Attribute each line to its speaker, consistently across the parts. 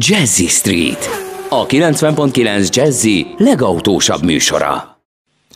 Speaker 1: Jazzy Street, a 90.9 Jazzy legautósabb műsora.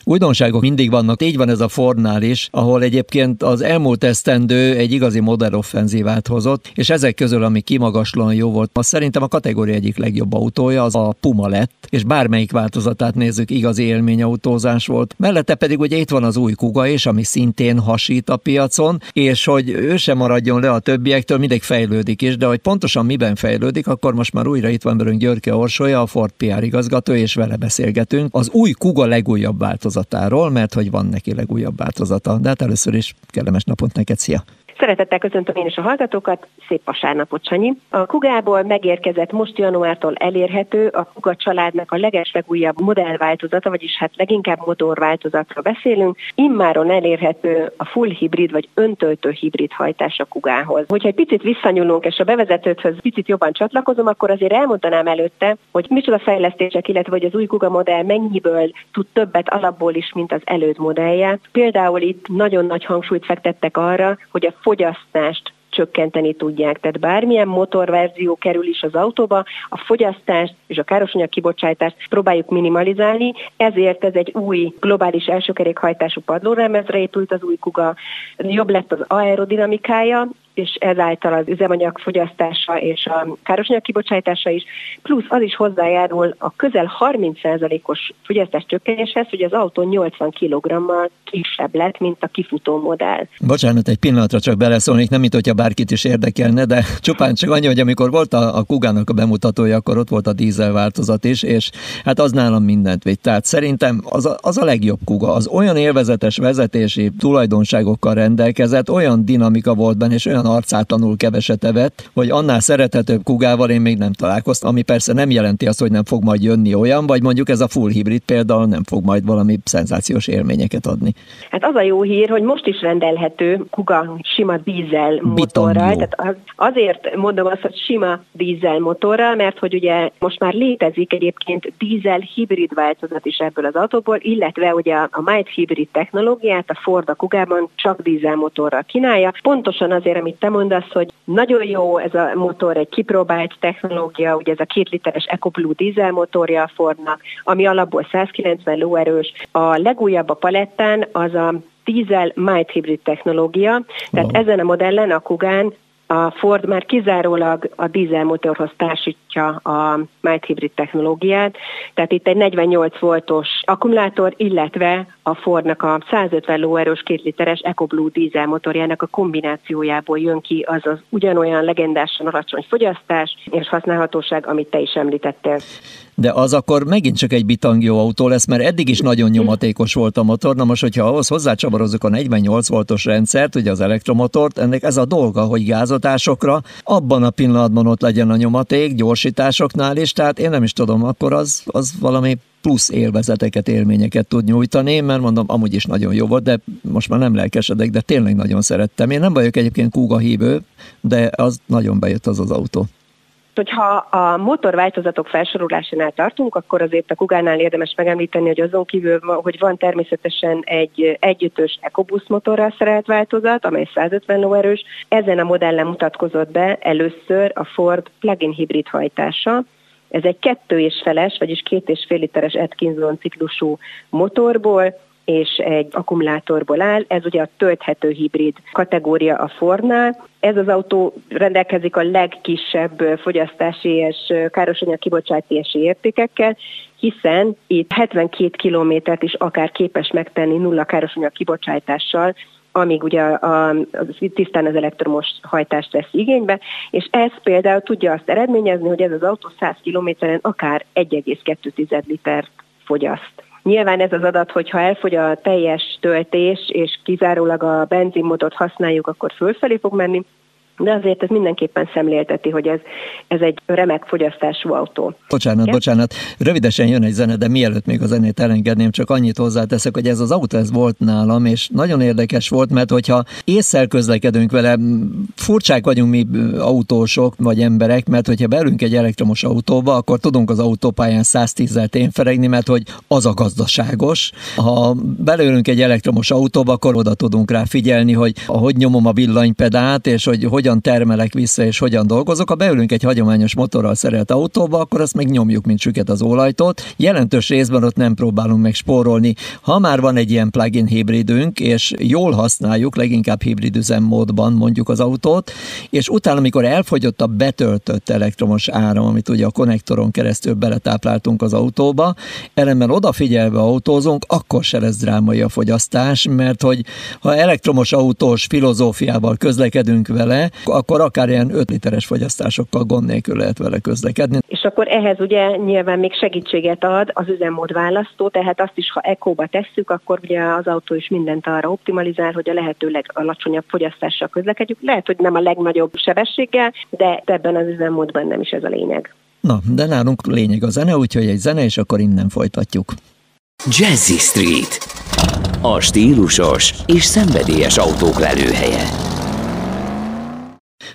Speaker 2: Újdonságok mindig vannak, így van ez a Fordnál is, ahol egyébként az elmúlt esztendő egy igazi modern offenzívát hozott, és ezek közül, ami kimagaslóan jó volt, az szerintem a kategória egyik legjobb autója, az a Puma lett, és bármelyik változatát nézzük, igazi élményautózás volt. Mellette pedig ugye itt van az új Kuga is, ami szintén hasít a piacon, és hogy ő sem maradjon le a többiektől, mindig fejlődik is, de hogy pontosan miben fejlődik, akkor most már újra itt van velünk Györke Orsolya, a Ford PR igazgató, és vele beszélgetünk. Az új Kuga legújabb változat változatáról, mert hogy van neki legújabb változata. De hát először is kellemes napot neked, szia!
Speaker 3: Szeretettel köszöntöm én is a hallgatókat, szép vasárnapot, Sanyi. A Kugából megérkezett most januártól elérhető a Kuga családnak a legeslegújabb modellváltozata, vagyis hát leginkább motorváltozatra beszélünk. Immáron elérhető a full hibrid vagy öntöltő hibrid hajtás a Kugához. Hogyha egy picit visszanyúlunk és a bevezetőthöz picit jobban csatlakozom, akkor azért elmondanám előtte, hogy micsoda fejlesztések, illetve hogy az új Kuga modell mennyiből tud többet alapból is, mint az előd modellje. Például itt nagyon nagy hangsúlyt fektettek arra, hogy a fogyasztást csökkenteni tudják. Tehát bármilyen motorverzió kerül is az autóba, a fogyasztást és a károsanyag kibocsátást próbáljuk minimalizálni, ezért ez egy új globális elsőkerékhajtású padlóremezre épült az új kuga, jobb lett az aerodinamikája, és ezáltal az üzemanyag fogyasztása és a károsanyag kibocsátása is, plusz az is hozzájárul a közel 30%-os fogyasztás csökkenéshez, hogy az autó 80 kg-mal kisebb lett, mint a kifutó modell.
Speaker 2: Bocsánat, egy pillanatra csak beleszólnék, nem mint hogyha bárkit is érdekelne, de csupán csak annyi, hogy amikor volt a, a Kugának a bemutatója, akkor ott volt a dízel változat is, és hát az nálam mindent vitt. Tehát szerintem az a, az a legjobb Kuga, az olyan élvezetes vezetési tulajdonságokkal rendelkezett, olyan dinamika volt benne, és olyan olyan arcátlanul keveset evett, hogy annál szerethetőbb kugával én még nem találkoztam, ami persze nem jelenti azt, hogy nem fog majd jönni olyan, vagy mondjuk ez a full hibrid például nem fog majd valami szenzációs élményeket adni.
Speaker 3: Hát az a jó hír, hogy most is rendelhető kuga sima dízel motorral, tehát az, azért mondom azt, hogy sima dízel motorral, mert hogy ugye most már létezik egyébként dízel hibrid változat is ebből az autóból, illetve ugye a Might hibrid technológiát a Ford a kugában csak dízel motorral kínálja, pontosan azért, amit amit te mondasz, hogy nagyon jó ez a motor, egy kipróbált technológia, ugye ez a két literes EcoBlue dízel motorja a Fordnak, ami alapból 190 lóerős. A legújabb a palettán az a dízel mild hybrid technológia, tehát wow. ezen a modellen, a Kugán a Ford már kizárólag a dízelmotorhoz társítja a mild hybrid technológiát, tehát itt egy 48 voltos akkumulátor, illetve a Fordnak a 150 lóerős 2 literes EcoBlue dízelmotorjának a kombinációjából jön ki az az ugyanolyan legendásan alacsony fogyasztás és használhatóság, amit te is említettél
Speaker 2: de az akkor megint csak egy bitangió autó lesz, mert eddig is nagyon nyomatékos volt a motor. Na most, hogyha ahhoz hozzácsavarozzuk a 48 voltos rendszert, ugye az elektromotort, ennek ez a dolga, hogy gázatásokra abban a pillanatban ott legyen a nyomaték, gyorsításoknál is, tehát én nem is tudom, akkor az, az valami plusz élvezeteket, élményeket tud nyújtani, mert mondom, amúgy is nagyon jó volt, de most már nem lelkesedek, de tényleg nagyon szerettem. Én nem vagyok egyébként kúga hívő, de az nagyon bejött az az autó.
Speaker 3: Hogyha a motorváltozatok felsorolásánál tartunk, akkor azért a Kugánál érdemes megemlíteni, hogy azon kívül, hogy van természetesen egy együttős EcoBoost motorral szerelt változat, amely 150 lóerős. Ezen a modellen mutatkozott be először a Ford plug-in hibrid hajtása, ez egy kettő és feles, vagyis két és fél literes Atkinson ciklusú motorból, és egy akkumulátorból áll. Ez ugye a tölthető hibrid kategória a Fordnál. Ez az autó rendelkezik a legkisebb fogyasztási és károsanyag kibocsátási értékekkel, hiszen itt 72 kilométert is akár képes megtenni nulla károsanyag kibocsátással, amíg ugye a, a, tisztán az elektromos hajtást vesz igénybe, és ez például tudja azt eredményezni, hogy ez az autó 100 kilométeren akár 1,2 litert fogyaszt. Nyilván ez az adat, hogyha elfogy a teljes töltés, és kizárólag a benzinmotort használjuk, akkor fölfelé fog menni, de azért ez mindenképpen szemlélteti, hogy ez, ez egy remek fogyasztású autó.
Speaker 2: Bocsánat, Igen? bocsánat, rövidesen jön egy zene, de mielőtt még a zenét elengedném, csak annyit hozzáteszek, hogy ez az autó ez volt nálam, és nagyon érdekes volt, mert hogyha észszel közlekedünk vele, furcsák vagyunk mi autósok vagy emberek, mert hogyha belünk egy elektromos autóba, akkor tudunk az autópályán 110-zel tényferegni, mert hogy az a gazdaságos. Ha belőlünk egy elektromos autóba, akkor oda tudunk rá figyelni, hogy ahogy nyomom a villanypedált, és hogy hogy hogyan termelek vissza és hogyan dolgozok. Ha beülünk egy hagyományos motorral szerelt autóba, akkor azt meg nyomjuk, mint süket az olajtot. Jelentős részben ott nem próbálunk meg spórolni. Ha már van egy ilyen plug-in hibridünk, és jól használjuk, leginkább hibrid üzemmódban mondjuk az autót, és utána, amikor elfogyott a betöltött elektromos áram, amit ugye a konnektoron keresztül beletápláltunk az autóba, ellenben odafigyelve autózunk, akkor se lesz drámai a fogyasztás, mert hogy ha elektromos autós filozófiával közlekedünk vele, akkor akár ilyen 5 literes fogyasztásokkal gond nélkül lehet vele közlekedni.
Speaker 3: És akkor ehhez ugye nyilván még segítséget ad az üzemmód választó, tehát azt is, ha ekóba tesszük, akkor ugye az autó is mindent arra optimalizál, hogy a lehető legalacsonyabb fogyasztással közlekedjük. Lehet, hogy nem a legnagyobb sebességgel, de ebben az üzemmódban nem is ez a lényeg.
Speaker 2: Na, de nálunk lényeg a zene, úgyhogy egy zene, és akkor innen folytatjuk.
Speaker 1: Jazzy Street. A stílusos és szenvedélyes autók lelőhelye.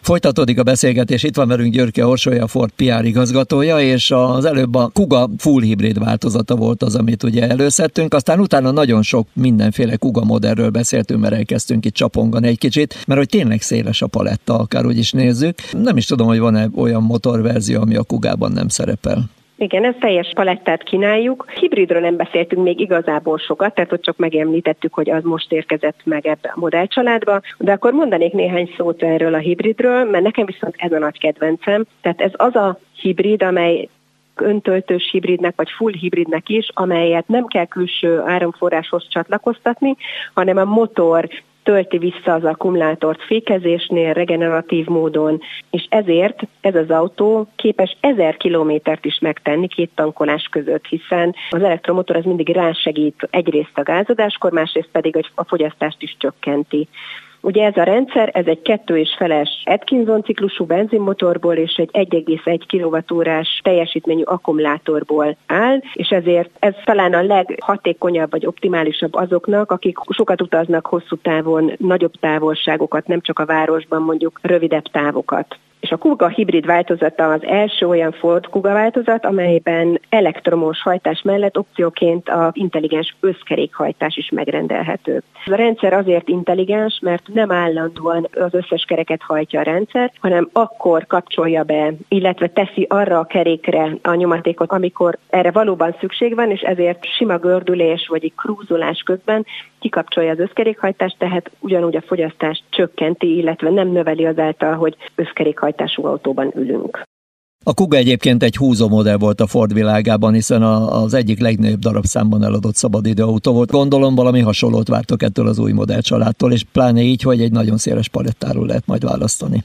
Speaker 2: Folytatódik a beszélgetés, itt van velünk Györke Orsolya, Ford PR igazgatója, és az előbb a Kuga full hibrid változata volt az, amit ugye előszedtünk, aztán utána nagyon sok mindenféle Kuga modellről beszéltünk, mert elkezdtünk itt csapongani egy kicsit, mert hogy tényleg széles a paletta, akár úgy is nézzük. Nem is tudom, hogy van-e olyan motorverzió, ami a Kugában nem szerepel.
Speaker 3: Igen, ez teljes palettát kínáljuk. Hibridről nem beszéltünk még igazából sokat, tehát ott csak megemlítettük, hogy az most érkezett meg ebbe a modellcsaládba, de akkor mondanék néhány szót erről a hibridről, mert nekem viszont ez a nagy kedvencem. Tehát ez az a hibrid, amely öntöltős hibridnek vagy full hibridnek is, amelyet nem kell külső áramforráshoz csatlakoztatni, hanem a motor tölti vissza az akkumulátort fékezésnél, regeneratív módon, és ezért ez az autó képes ezer kilométert is megtenni két tankolás között, hiszen az elektromotor az mindig rásegít egyrészt a gázadáskor, másrészt pedig a fogyasztást is csökkenti. Ugye ez a rendszer, ez egy kettő és feles Atkinson ciklusú benzinmotorból és egy 1,1 kWh teljesítményű akkumulátorból áll, és ezért ez talán a leghatékonyabb vagy optimálisabb azoknak, akik sokat utaznak hosszú távon, nagyobb távolságokat, nem csak a városban mondjuk rövidebb távokat. És a Kuga hibrid változata az első olyan Ford Kuga változat, amelyben elektromos hajtás mellett opcióként a intelligens összkerékhajtás is megrendelhető. A rendszer azért intelligens, mert nem állandóan az összes kereket hajtja a rendszer, hanem akkor kapcsolja be, illetve teszi arra a kerékre a nyomatékot, amikor erre valóban szükség van, és ezért sima gördülés vagy egy krúzolás közben kikapcsolja az összkerékhajtást, tehát ugyanúgy a fogyasztást csökkenti, illetve nem növeli azáltal, hogy összkerékhajtású autóban ülünk.
Speaker 2: A Kuga egyébként egy húzó modell volt a Ford világában, hiszen az egyik legnagyobb darabszámban eladott szabadidőautó volt. Gondolom valami hasonlót vártok ettől az új modellcsaládtól, és pláne így, hogy egy nagyon széles palettáról lehet majd választani.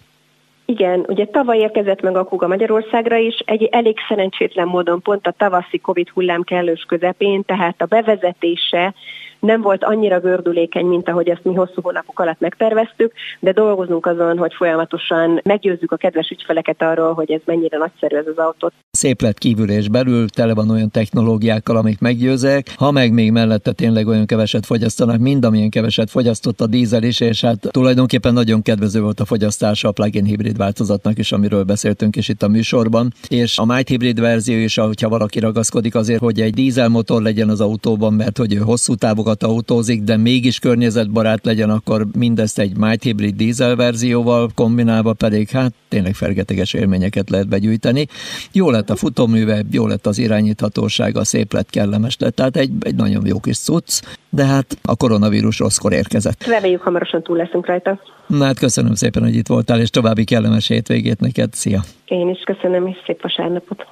Speaker 3: Igen, ugye tavaly érkezett meg a Kuga Magyarországra is, egy elég szerencsétlen módon pont a tavaszi Covid hullám kellős közepén, tehát a bevezetése nem volt annyira gördülékeny, mint ahogy ezt mi hosszú hónapok alatt megterveztük, de dolgozunk azon, hogy folyamatosan meggyőzzük a kedves ügyfeleket arról, hogy ez mennyire nagyszerű ez az autó.
Speaker 2: Szép lett kívül és belül, tele van olyan technológiákkal, amik meggyőzek, ha meg még mellette tényleg olyan keveset fogyasztanak, mind amilyen keveset fogyasztott a dízel is, és hát tulajdonképpen nagyon kedvező volt a fogyasztása a plug-in hibrid változatnak is, amiről beszéltünk is itt a műsorban. És a Might hibrid verzió is, hogyha valaki ragaszkodik azért, hogy egy dízelmotor legyen az autóban, mert hogy ő hosszú távokat sokat autózik, de mégis környezetbarát legyen, akkor mindezt egy Might Hybrid dízel verzióval kombinálva pedig hát tényleg fergeteges élményeket lehet begyűjteni. Jó lett a futóműve, jó lett az irányíthatósága, szép lett, kellemes lett, tehát egy, egy nagyon jó kis cucc, de hát a koronavírus rosszkor érkezett.
Speaker 3: Reméljük hamarosan túl leszünk rajta.
Speaker 2: Na hát köszönöm szépen, hogy itt voltál, és további kellemes hétvégét neked. Szia!
Speaker 3: Én is köszönöm, és szép vasárnapot!